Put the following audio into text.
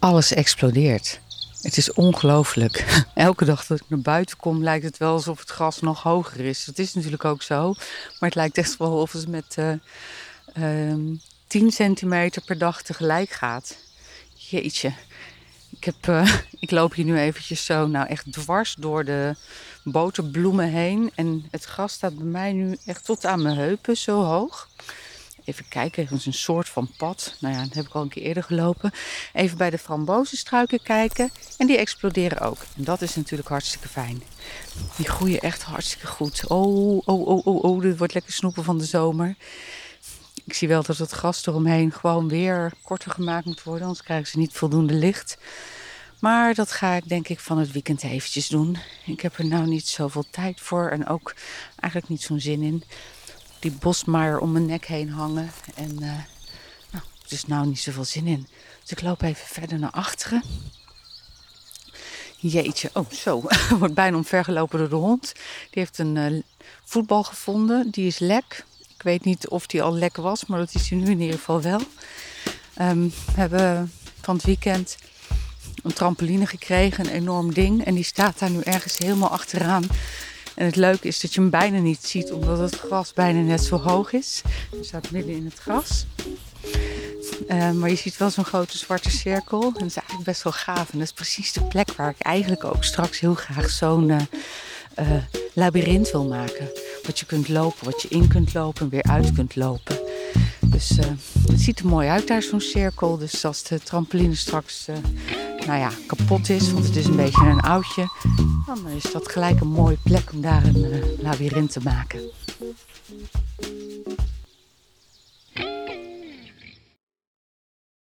Alles explodeert. Het is ongelooflijk. Elke dag dat ik naar buiten kom, lijkt het wel alsof het gras nog hoger is. Dat is natuurlijk ook zo. Maar het lijkt echt wel of het met uh, 10 centimeter per dag tegelijk gaat. Jeetje. Ik, heb, uh, ik loop hier nu eventjes zo, nou echt dwars door de boterbloemen heen. En het gras staat bij mij nu echt tot aan mijn heupen, zo hoog. Even kijken, het is een soort van pad. Nou ja, dat heb ik al een keer eerder gelopen. Even bij de frambozenstruiken kijken. En die exploderen ook. En dat is natuurlijk hartstikke fijn. Die groeien echt hartstikke goed. Oh, oh, oh, oh, oh. Dit wordt lekker snoepen van de zomer. Ik zie wel dat het gras eromheen gewoon weer korter gemaakt moet worden. Anders krijgen ze niet voldoende licht. Maar dat ga ik denk ik van het weekend eventjes doen. Ik heb er nou niet zoveel tijd voor en ook eigenlijk niet zo'n zin in die bosmaaier om mijn nek heen hangen. En uh, nou, er is nou niet zoveel zin in. Dus ik loop even verder naar achteren. Jeetje, oh zo, wordt bijna omvergelopen door de hond. Die heeft een uh, voetbal gevonden, die is lek. Ik weet niet of die al lek was, maar dat is hij nu in ieder geval wel. Um, we hebben van het weekend een trampoline gekregen, een enorm ding. En die staat daar nu ergens helemaal achteraan. En het leuke is dat je hem bijna niet ziet, omdat het gras bijna net zo hoog is. Hij staat midden in het gras. Uh, maar je ziet wel zo'n grote zwarte cirkel. En dat is eigenlijk best wel gaaf. En dat is precies de plek waar ik eigenlijk ook straks heel graag zo'n uh, labyrint wil maken. Wat je kunt lopen, wat je in kunt lopen en weer uit kunt lopen. Dus het ziet er mooi uit daar, zo'n cirkel. Dus als de trampoline straks nou ja, kapot is, want het is een beetje een oudje, dan is dat gelijk een mooie plek om daar een uh, labyrint te maken.